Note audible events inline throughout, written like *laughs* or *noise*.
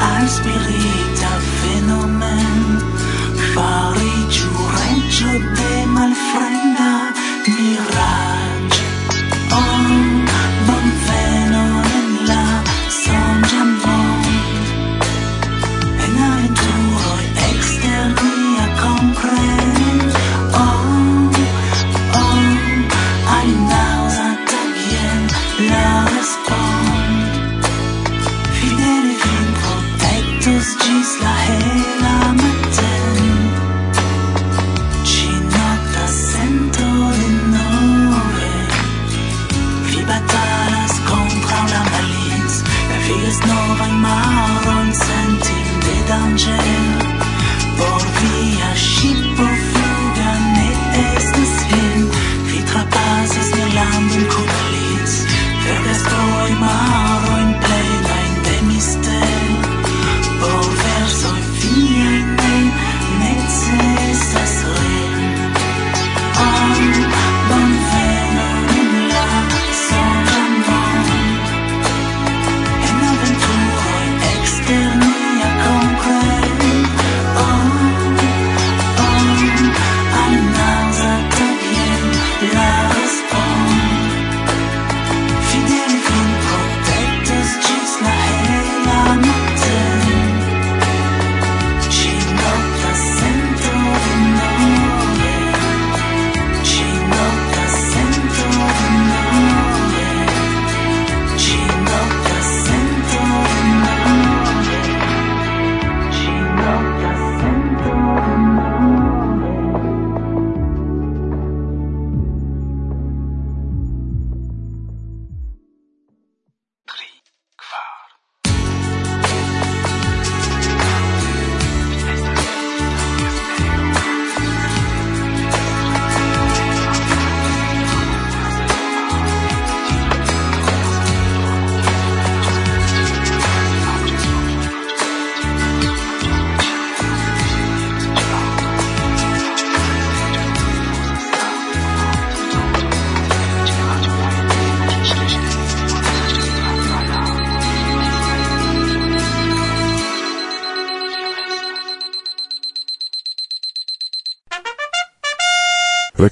eyes believe.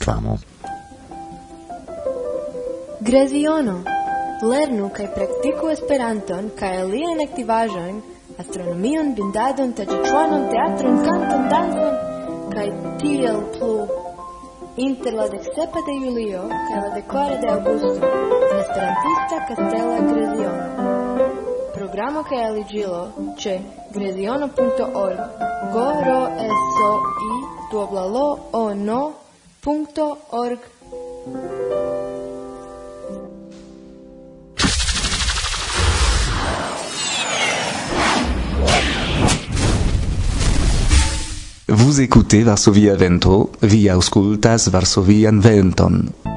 famo. Greziono. Lernu kaj praktiku Esperanton kaj aliajn aktivaĵojn, astronomion, bindadon, taĝiĉuanon, teatron, kanton, dancon kaj tiel plu. Inter la deksepa de julio kaj la dekora de aŭgusto en Esperantista Castella Greziono. Programo kaj aliĝilo ĉe greziono.org. goro eso i duoblalo o no www.radiomaria.org Vous écoutez Varsovia Vento, vi auscultas Varsovian Venton.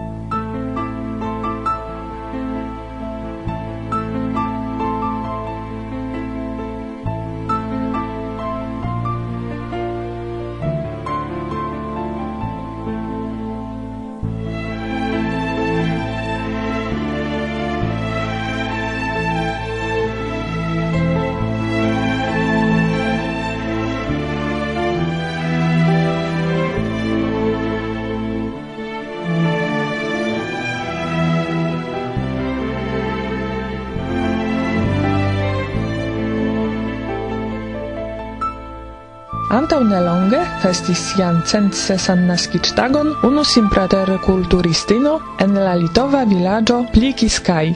Antau nelonge festis sian centsesan unus unu simpraterkulturistino en la litova villaggio Plikiskai.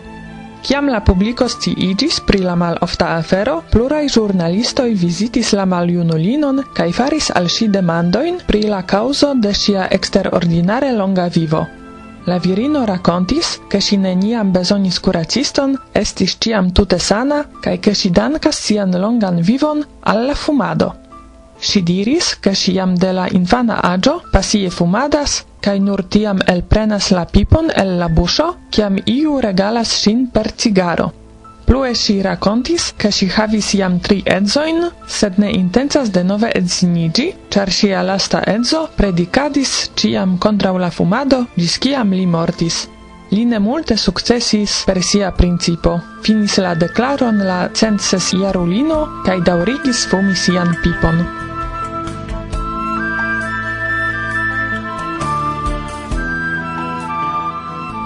Ciam la publiko igis pri la malofta afero, plurai ĵurnalistoj vizitis la maljunulinon cae faris al si demandoin pri la causo de sia exterordinare longa vivo. La virino racontis, che si neniam bezonis kuraciston, estis ciam tute sana cae ke si dankas sian longan vivon alla fumado. Si diris, che si jam de la infana agio pasie fumadas, cae nur tiam elprenas la pipon el la buscio, ciam iu regalas sin per cigaro. Plue si racontis, che si havis jam tri edzoin, sed ne intensas de nove edzinigi, char sia lasta edzo predicadis ciam contra la fumado, gis ciam li mortis. Li ne multe successis per sia principo. Finis la declaron la censes iarulino, cae daurigis fumi sian pipon.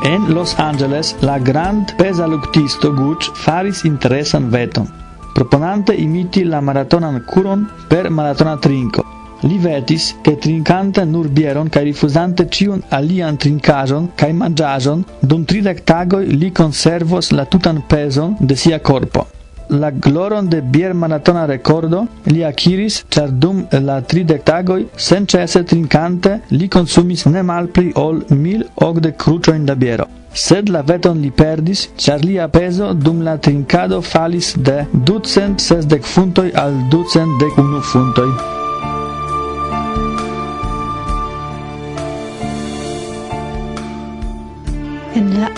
En Los Angeles la grand pesa luctisto Gucci faris interesan veton, proponante imiti la maratonan curon per maratona trinco. Li vetis, che trincante nur bieron cae rifusante cion alian trincajon cae mangiajon, dum tridec tagoi li conservos la tutan peson de sia corpo la gloron de bier maratona recordo li akiris, ĉar dum la tridek tagoj senĉese trinkante li konsumis ne malpli ol mil okdek kruĉojn da biero. Sed la veton li perdis, char lia peso dum la trincado falis de ducent sesdek al ducent dek unu.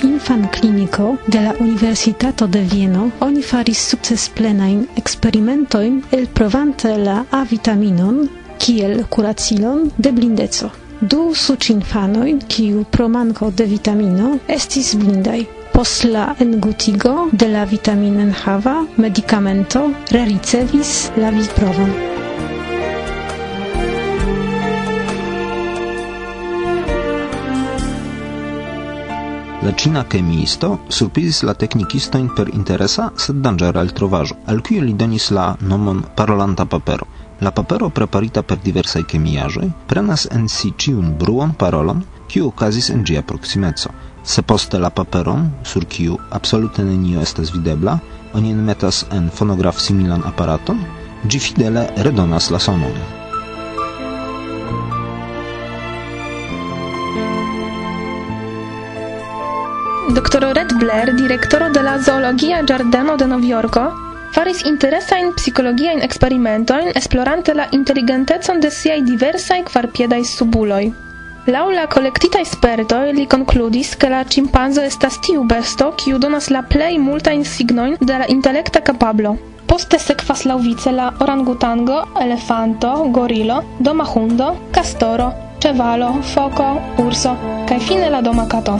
infankliniko de la Universitato de Vieno oni faris succes plenain experimentoin el provante la A-vitaminon kiel curacilon de blindeco. Du suĉinfanoj, kiu pro manko de vitamino estis blindai. Post la engutigo de la vitaminenhava medicamento, rericevis la viprovon. L'accina chemiisto surprizis la teknikistojn per interesa, sed dangera el trovajo, al cui li donis la nomon parolanta papero. La papero preparita per diversai kemiaĵoj prenas en si ciun bruon parolon, kiu okazis en ĝia proksimeco. Se poste la paperon, sur kiu absolute nenio estas videbla, oni enmetas en fonograf similan aparaton, ĝi fidele redonas la sonon. dr. Red Blair, direktoro de la Zoologia giardeno de Novjorko, faris interesajn psikologiajn eksperimentojn esplorante la inteligentecon de siaj diversaj kvarpiedaj subuloj. Laŭ la kolektitaj spertoj li konkludis, ke la ĉimpanzo estas tiu besto, kiu donas la plej multajn signojn de la intelekta kapablo. Poste sekvas laŭvice la orangutango, elefanto, gorilo, doma hundo, castoro, cevalo, foko, urso kaj fine la doma kato.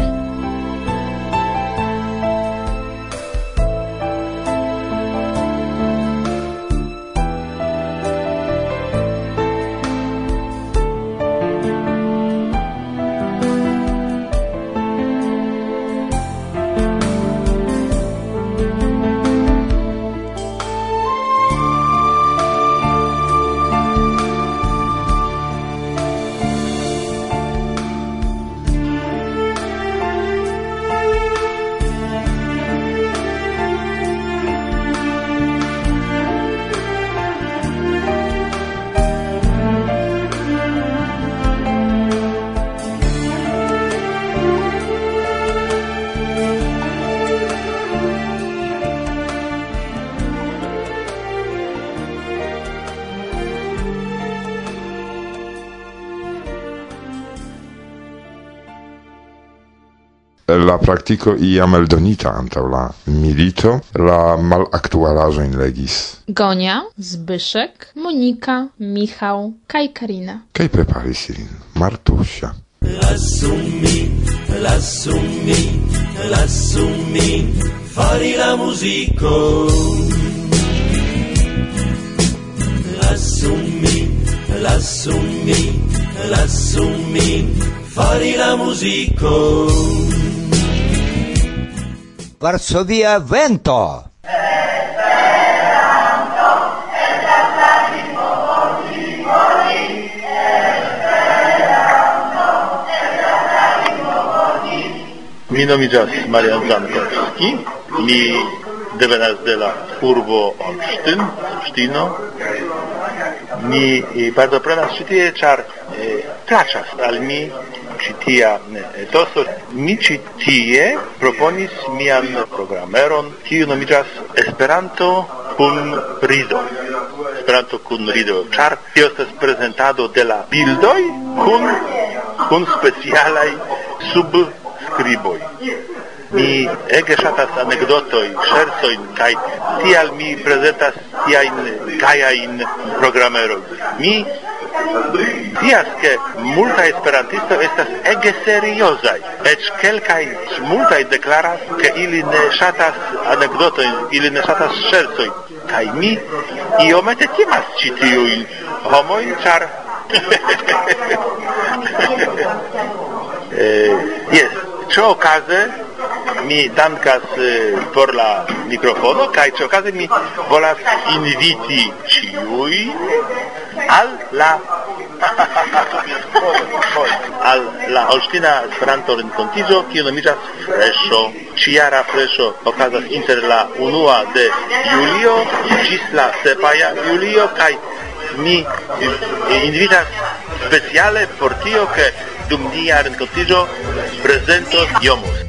praktiko iam eldonita antaŭ la milito la malaktualaĵojn legis. Gonia, Zbyszek, Monika, Michał kaj Karina. Kaj preparis ilin Martusia. Lasu mi, lasu mi, lasu mi fari la musico. Lasu mi, lasu mi, lasu mi fari la musico. Varsovia vento. Mi nomiĝas Marian Zankowski. mi devenas de la urbo Olsztyn, Olsztino. Mi eh, partoprenas ĉi tie, ĉar eh, plaĉas al mi citia etoso, eh, mi citie proponis mian programeron, kiu nomigas Esperanto kun rido. Esperanto kun rido, ĉar tio estas prezentado de la bildoj kun kun specialaj subskriboj. Mi ege ŝatas anekdotoi, ŝercojn kaj tial mi prezentas tiajn in programero. Mi scias che multa esperantisto estas ege seriozai. Ec quelcai, multai declaras che ili ne shatas anekdotoin, ili ne shatas scherzoin. Kai mi iomete timas ci homoi, char... eh, yes, ciò case mi dankas eh, por la microfono kaj ciò case mi volas inviti ciui al la al la Aŭstina Esperanto renkontiĝo, kiu nomiĝas Freŝo. Ĉiara freŝo okazas inter la unua de julio ĝis la sepaja julio kaj ni invitas speciale por tio, ke dum nia renkontiĝo prezentos Jomus.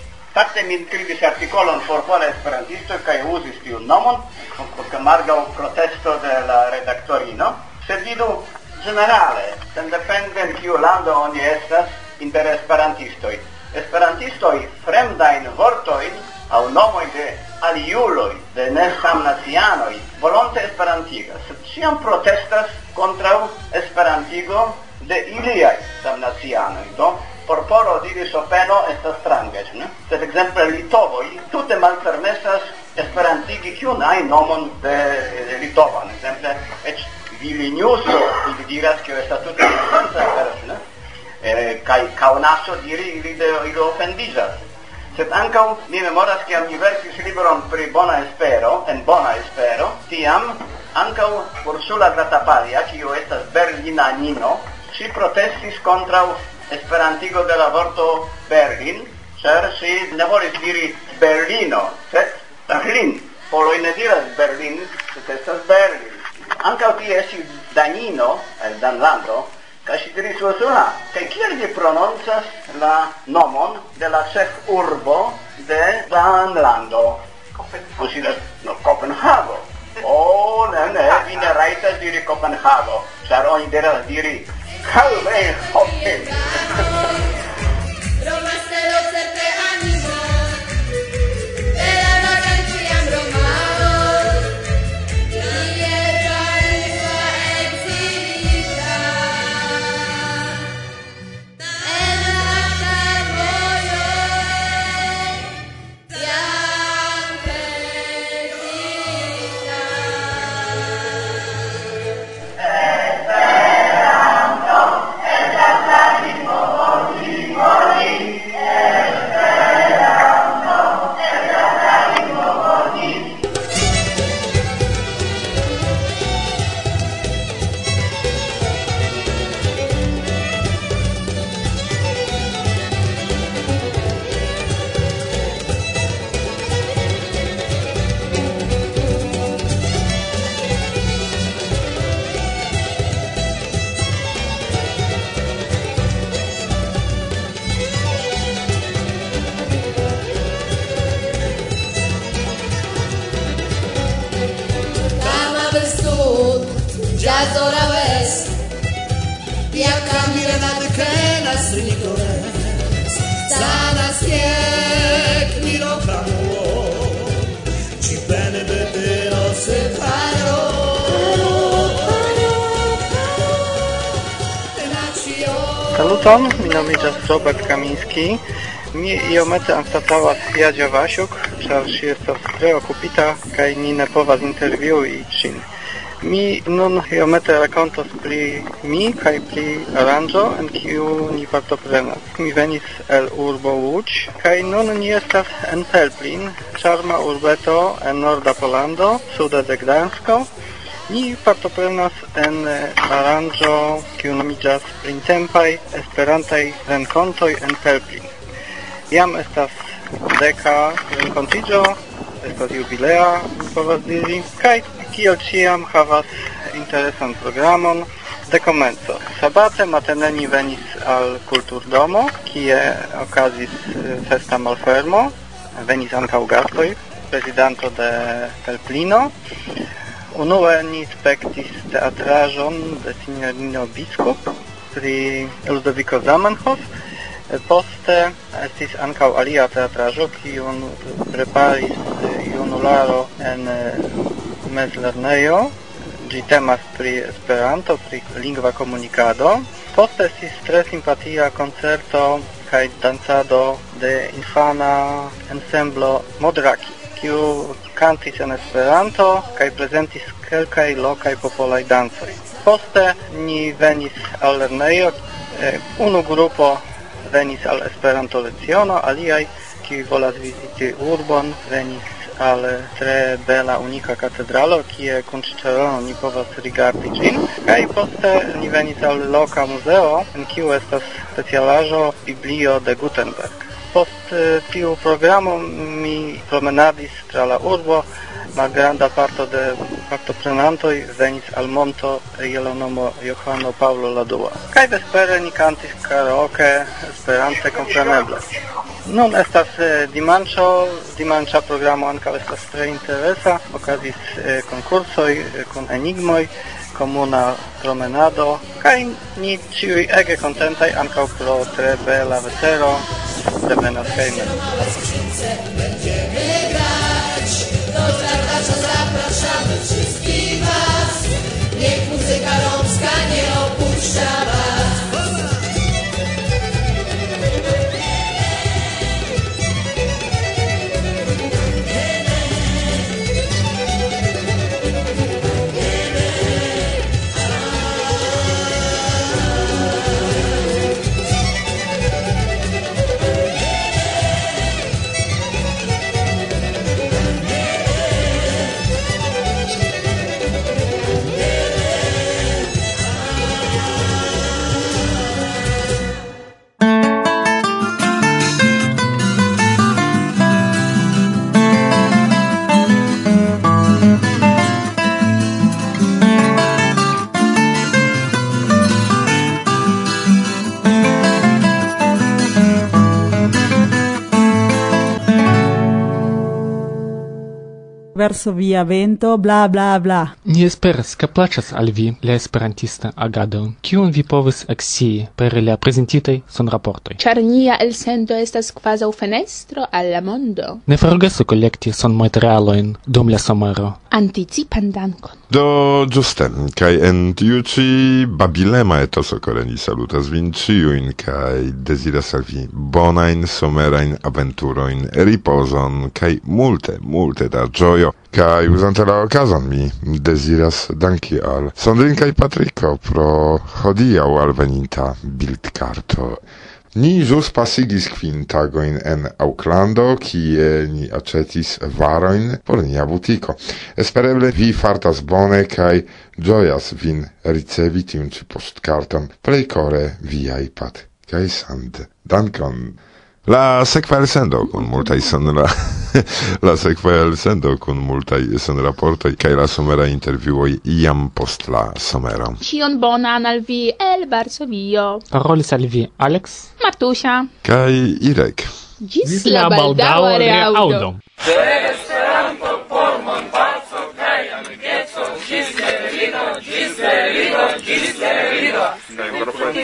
Fakte mi skribis artikolon por Pola Esperantisto kaj uzis tiun nomon margaŭ protesto de la redaktorino. Sed vidu generale, sendepende en kiu lando oni estas inter esperantistoj. Esperantistoj fremdajn vortojn aŭ nomojn de aliuloj, de ne samnacianoj, volonte esperantigas, sed ĉiam protestas kontraŭ esperantigo de iliaj samnacianoj. Do, incorporo diri so peno e sa strangas, ne? Per exemple, litovoi, tutte malfermesas esperantigi cium ai nomon de, de litovan, exemple, ec vilinius, ili diras cio esta tutte distanza, veras, ne? Eh, cae caonasso diri ili de ilo offendisas. Sed ancau mi memoras che mi versis libron pri bona espero, en bona espero, tiam, ancau Ursula Gratapalia, cio estas berlina nino, si protestis contra esperantigo de la vorto Berlin, cer si ne volis diri Berlino, sed Berlin. Poloj ne diras Berlin, sed estas Berlin. Ankaŭ tie esi Danino, el Danlando, ca si diris Usona. Kaj kiel vi prononcas la nomon de la ĉefurbo de Danlando? Kopenhago. No, Copenhago. Oh, ne, ne, vi ne raitas diri Copenhago, ĉar oni diras diri How they? Saluton, mi nomiĝas Robert Kamiński. Mi iomete anstataŭas Jadzia Vasiuk, ĉar ŝi estas tre okupita kaj ni ne povas intervjui ŝin. Mi nun iomete rakontos pri mi kaj pri aranĝo, en kiu ni partoprenas. Mi venis el urbo Łódź kaj nun ni estas en Pelplin, urbeto en norda Polando, sude de Mi partoprenas en eh, aranĝo kiu nomiĝas Printempaj Esperantaj Renkontoj en Pelplin. Jam estas deka renkontiĝo, estas jubilea, mi povas diri, kaj kiel ĉiam havas interesan programon de komenco. Sabate matene ni venis al Kulturdomo, kie okazis eh, festa malfermo, venis ankaŭ gastoj, prezidanto de Pelplino, Unue ni spektis teatraĵon de signorino Biskup pri Ludovico Zamenhof. Poste estis ankaŭ alia teatraĵo, kiun preparis junularo en eh, mezlernejo. Ĝi temas pri Esperanto, pri lingva komunikado. Poste estis tre simpatia koncerto kaj dancado de infana ensemblo Modraki, kiu cantis en Esperanto kaj prezentis kelkaj lokaj popolaj dancoj. Poste ni venis al lernejo, unu grupo venis al Esperanto leciono, aliaj kiuj volas viziti urbon venis al tre bela unika katedralo, kie kunŝĉelon ni povas rigardi ĝin, kaj poste ni venis al loka muzeo, en kiu estas specialaĵo Biblio de Gutenberg. Post eh, tiu programo mi promenadis tra la urbo, malgranda parto de partoprenantoj venis al monto je la nomo Johano Paulo la Dua. Kaj vespere ni kantis karaoke esperante kompreneble. Nun estas eh, dimanĉo, dimanĉa programo ankaŭ estas tre interesa, okazis eh, konkursoj eh, kun enigmoj, komuna promenado kaj ni ĉiuj ege kontentaj ankaŭ pro tre bela vetero devenas hejmen. estas via vento, bla bla bla. Ni esperas, ke plaĉas al vi la esperantista agado, kiun vi povas eksii per la prezentitaj sonraportoj. Ĉar nia elsendo estas kvazaŭ fenestro al la mondo. Ne forgesu kolekti sonmaterialojn dum la somero anticipan dankon. Do ĝuste kaj en tiu ĉi babilema etoso Koreni salutas vin ĉiujn kaj deziras al vi bonajn somerajn aventurojn, ripozon kaj multe, multe da ĝojo. Kai uzante la okazon mi deziras danki al Sandrin kai Patrico pro hodiaŭ alveninta bildkarto. Ni jus pasigis kvin tagoin en Auklando, kie ni acetis varoin por nia butiko. Espereble vi fartas bone kaj gioias vin ricevi tiun ci postkarton. Plej kore viaj pat kaj sand. Dankon! La sekva elsendo kun multaj sonora. *laughs* *laughs* la sekva elsendo kun multaj senraportoj kaj la somera intervjuoj iam post la somero. Ĉion bonan al vi el Varsovio. Parolis al vi Alex, Matusia kaj Irek. Ĝis la baldaŭa reaŭdo. Ĝis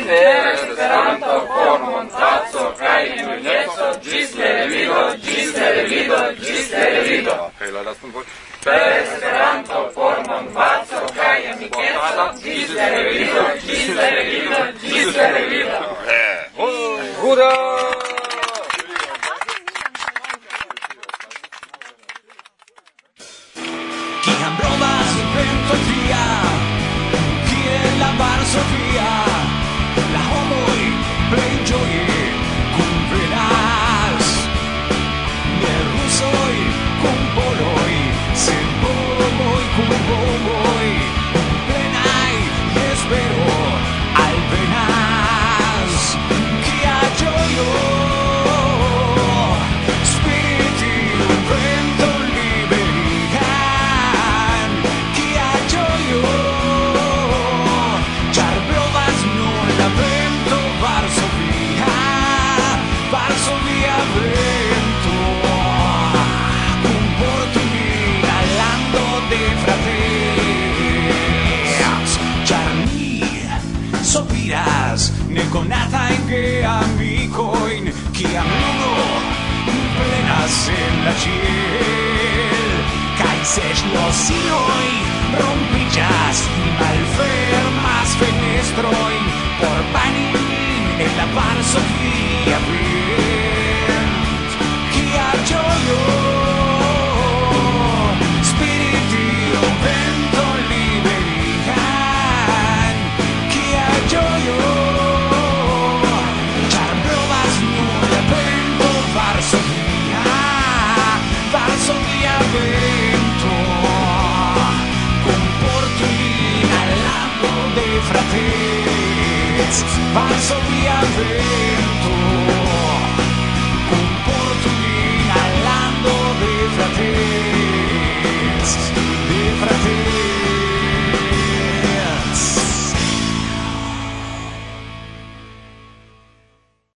Esperanto formon juneco, kai juneco, gis revido, gis revido, gis revido. Kaj la lastan voĉ. Per Esperanto formon paco kaj amikeco, gis revido, gis revido, gis revido. Hurra!